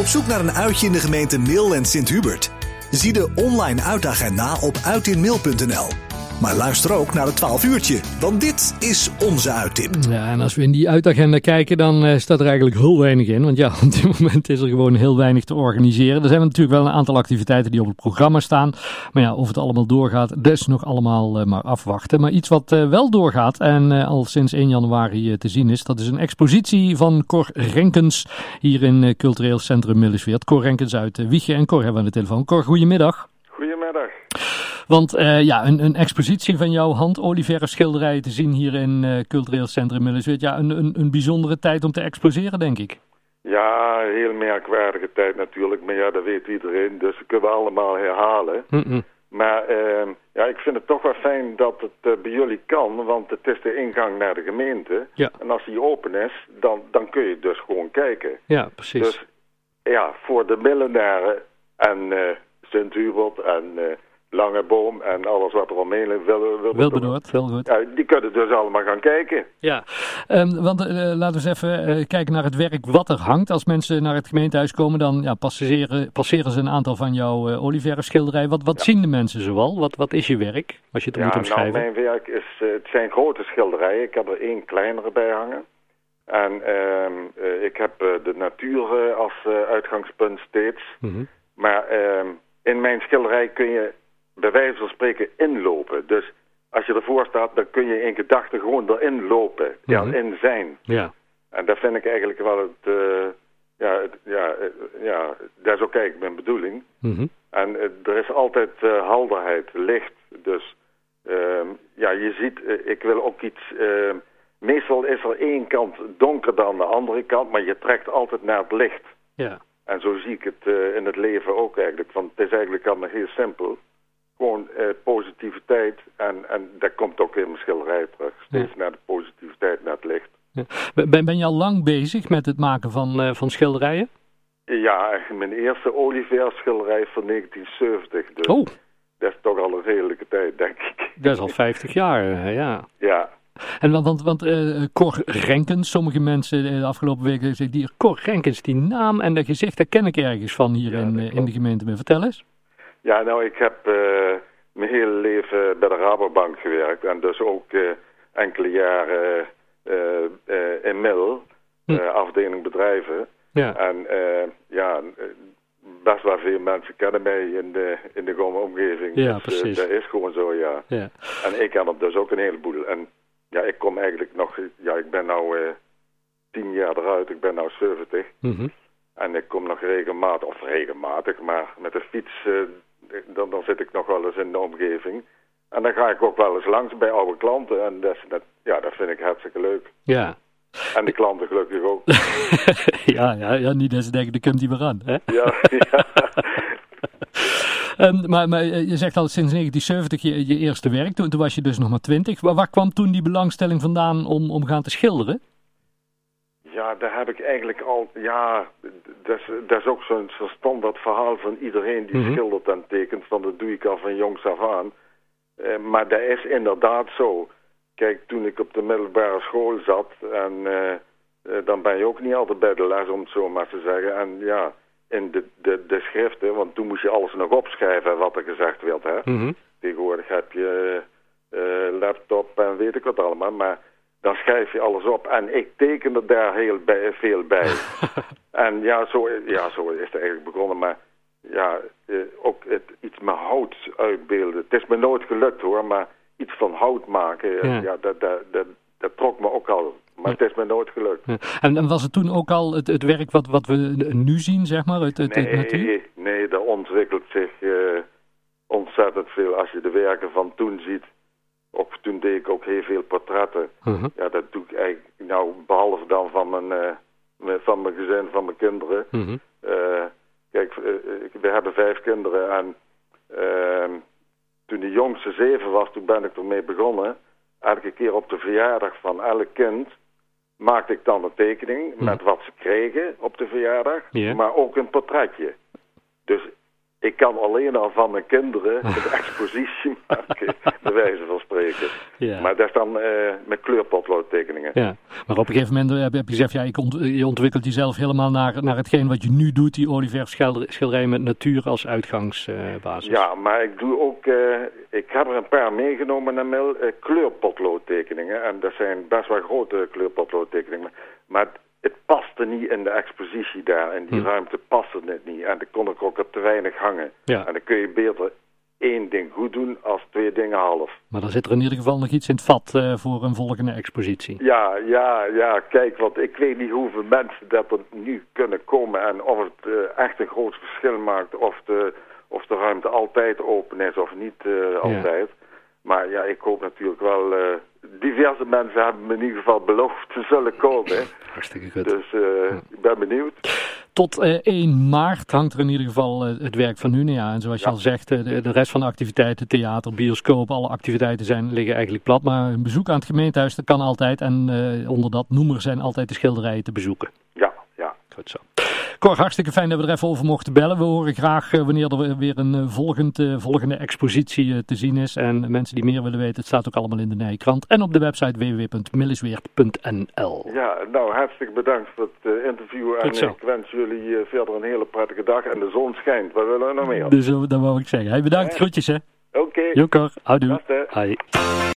Op zoek naar een uitje in de gemeente Mil en Sint-Hubert? Zie de online uitagenda op uitinmail.nl. Maar luister ook naar het 12 uurtje, want dit is onze uittip. Ja, en als we in die uitagenda kijken, dan uh, staat er eigenlijk heel weinig in. Want ja, op dit moment is er gewoon heel weinig te organiseren. Er zijn natuurlijk wel een aantal activiteiten die op het programma staan. Maar ja, of het allemaal doorgaat, dat is nog allemaal uh, maar afwachten. Maar iets wat uh, wel doorgaat en al sinds 1 januari te zien is, dat is een expositie van Cor Renkens hier in Cultureel Centrum Millesweert. Cor Renkens uit Wiegen en Cor hebben we aan de telefoon. Cor, goedemiddag. Goedemiddag. Want uh, ja, een, een, expositie van jouw hand-Olivera schilderijen te zien hier in uh, Cultureel Centrum Millesweert. Ja, een, een, een bijzondere tijd om te exposeren, denk ik. Ja, een heel merkwaardige tijd natuurlijk. Maar ja, dat weet iedereen. Dus dat kunnen we allemaal herhalen. Mm -mm. Maar uh, ja, ik vind het toch wel fijn dat het bij jullie kan. Want het is de ingang naar de gemeente. Ja. En als die open is, dan, dan kun je dus gewoon kijken. Ja, precies. Dus ja, voor de millenaren en Sint-Hubert en Lange Boom en alles wat er omheen ligt. Wil, wil, wel bedoeld, wel goed. Ja, die kunnen dus allemaal gaan kijken. Ja, um, want uh, laten we eens even uh, kijken naar het werk wat er hangt. Als mensen naar het gemeentehuis komen, dan ja, passeren, passeren ze een aantal van jouw uh, Olivera schilderijen. Wat, wat ja. zien de mensen zoal? Wat, wat is je werk, als je het ja, moet omschrijven? Nou, mijn werk is, het zijn grote schilderijen. Ik heb er één kleinere bij hangen. En ik heb de natuur als uitgangspunt steeds. Mm -hmm. Maar in mijn schilderij kun je bij wijze van spreken inlopen. Dus als je ervoor staat, dan kun je in gedachten gewoon erin lopen. Mhm. Ja, in zijn. Ja. En dat vind ik eigenlijk wel het... Uh, ja, het, ja, uh, ja, dat is ook eigenlijk mijn bedoeling. Mm -hmm. En uh, er is altijd helderheid, licht. Dus ehm, ja, je ziet, ik wil ook iets... ehm, meestal is er één kant donker dan de andere kant, maar je trekt altijd naar het licht. Ja. En zo zie ik het in het leven ook eigenlijk. Want het is eigenlijk allemaal heel simpel gewoon uh, positiviteit. En, en dat komt ook in mijn schilderij terug. Steeds Ja. naar de positiviteit, naar het licht. Ja. Ben, ben je al lang bezig met het maken van, uh, van schilderijen? Ja, mijn eerste Olivier schilderij van 1970. Dus Oh, dat is toch al een redelijke tijd, denk ik. dat is al 50 jaar, uh, ja. Ja. En want, want, want uh, Cor Renkens, sommige mensen de afgelopen weken zeggen, die Cor Renkens, die naam en dat gezicht, dat ken ik ergens van hier Ja, in, in de gemeente. Vertel eens. Ja, nou, ik heb uh, mijn hele leven bij de Rabobank gewerkt. En dus ook uh, enkele jaren uh, in Mil, Hm. afdeling bedrijven. Ja. En ja, best wel veel mensen kennen mij in de, in de gewone omgeving. Ja, dus, precies. dat is gewoon zo, ja. Ja. En ik ken er dus ook een heleboel. En ja, ik kom eigenlijk nog... Ja, ik ben nou tien jaar eruit. Ik ben nou 70. Mm -hmm. En ik kom nog regelmatig, of regelmatig, maar met de fiets... dan, dan zit ik nog wel eens in de omgeving. En dan ga ik ook wel eens langs bij oude klanten. En dat, dat, ja, dat vind ik hartstikke leuk. Ja. En de klanten gelukkig ook. ja, ja, ja, niet dat ze denken, daar komt hij weer aan. Hè? Ja, ja. um, maar, maar je zegt al sinds 1970 je, je eerste werk. Toen, toen was je dus nog maar twintig. Waar, waar kwam toen die belangstelling vandaan om, om gaan te schilderen? Ja, daar heb ik eigenlijk al... Ja, dat is, dat is ook zo'n zo standaard verhaal van iedereen die Mhm. mm -hmm. schildert en tekent. Van dat doe ik al van jongs af aan. Uh, maar dat is inderdaad zo. Kijk, toen ik op de middelbare school zat... en uh, uh, dan ben je ook niet altijd bij de les, om het zo maar te zeggen. En ja, in de, de, de schriften... want toen moest je alles nog opschrijven wat er gezegd werd. Hè? Mm -hmm. Tegenwoordig heb je laptop en weet ik wat allemaal. Maar dan schrijf je alles op. En ik tekende daar heel bij, veel bij. en ja zo, ja, zo is het eigenlijk begonnen. Maar ja, uh, ook het, iets met hout uitbeelden. Het is me nooit gelukt hoor, maar iets van hout maken, Ja. ja, dat, dat, dat, dat trok me ook al. Maar het is me nooit gelukt. Ja. En, en was het toen ook al het, het werk wat, wat we nu zien, zeg maar, uit, uit, uit Nee, nee, er ontwikkelt zich uh, ontzettend veel. Als je de werken van toen ziet, ook toen deed ik ook heel veel portretten. Uh-huh. Ja, dat doe ik eigenlijk, nou, behalve dan van mijn, uh, van mijn gezin, van mijn kinderen. Mhm. Uh, kijk, uh, we hebben vijf kinderen en ehm, toen de jongste zeven was, toen ben ik ermee begonnen. Elke keer op de verjaardag van elk kind maakte ik dan een tekening Mhm. met wat ze kregen op de verjaardag, Ja. maar ook een portretje. Dus kan alleen al van mijn kinderen een expositie maken, bij wijze van spreken. Ja. Maar dat is dan eh, met kleurpotloodtekeningen. Ja, maar op een gegeven moment heb, heb je gezegd, ja, ik ont- je ontwikkelt jezelf helemaal naar, naar hetgeen wat je nu doet, die Oliver schilder- schilderij met natuur als uitgangsbasis. Ja, maar ik doe ook, eh, ik heb er een paar meegenomen naar eh, kleurpotloodtekeningen. En dat zijn best wel grote kleurpotloodtekeningen. Maar het paste niet in de expositie daar. In die Hm. ruimte paste het niet. En dan kon ik ook op te weinig hangen. Ja. En dan kun je beter één ding goed doen als twee dingen half. Maar dan zit er in ieder geval nog iets in het vat eh, voor een volgende expositie. Ja, ja, ja, kijk, want ik weet niet hoeveel mensen dat er nu kunnen komen en of het eh, echt een groot verschil maakt of de, of de ruimte altijd open is of niet eh, altijd. Maar ja, ik hoop natuurlijk wel, diverse mensen hebben me in ieder geval beloofd te zullen komen. Hartstikke goed. dus eh, ik ben benieuwd. Tot eh, 1 maart hangt er in ieder geval eh, het werk van nu. Ja, en zoals je al zegt, eh, de, de rest van de activiteiten, theater, bioscoop, alle activiteiten zijn, liggen eigenlijk plat. Maar een bezoek aan het gemeentehuis, dat kan altijd. En eh, onder dat noemer zijn altijd de schilderijen te bezoeken. Ja, ja. Goed zo. Cor, hartstikke fijn dat we er even over mochten bellen. We horen graag eh, wanneer er weer een eh, volgend, eh, volgende expositie te zien is. En mensen die meer willen weten, het staat ook allemaal in de Nijkrant. En op de website www.millisweert.nl. Ja, nou, hartstikke bedankt voor het interview. En ik wens jullie verder een hele prettige dag. En de zon schijnt. Wat willen we nog meer? Dus dat wou ik zeggen. Hey, bedankt, groetjes hè. Oké, Jo Cor, houdoe. Hoi.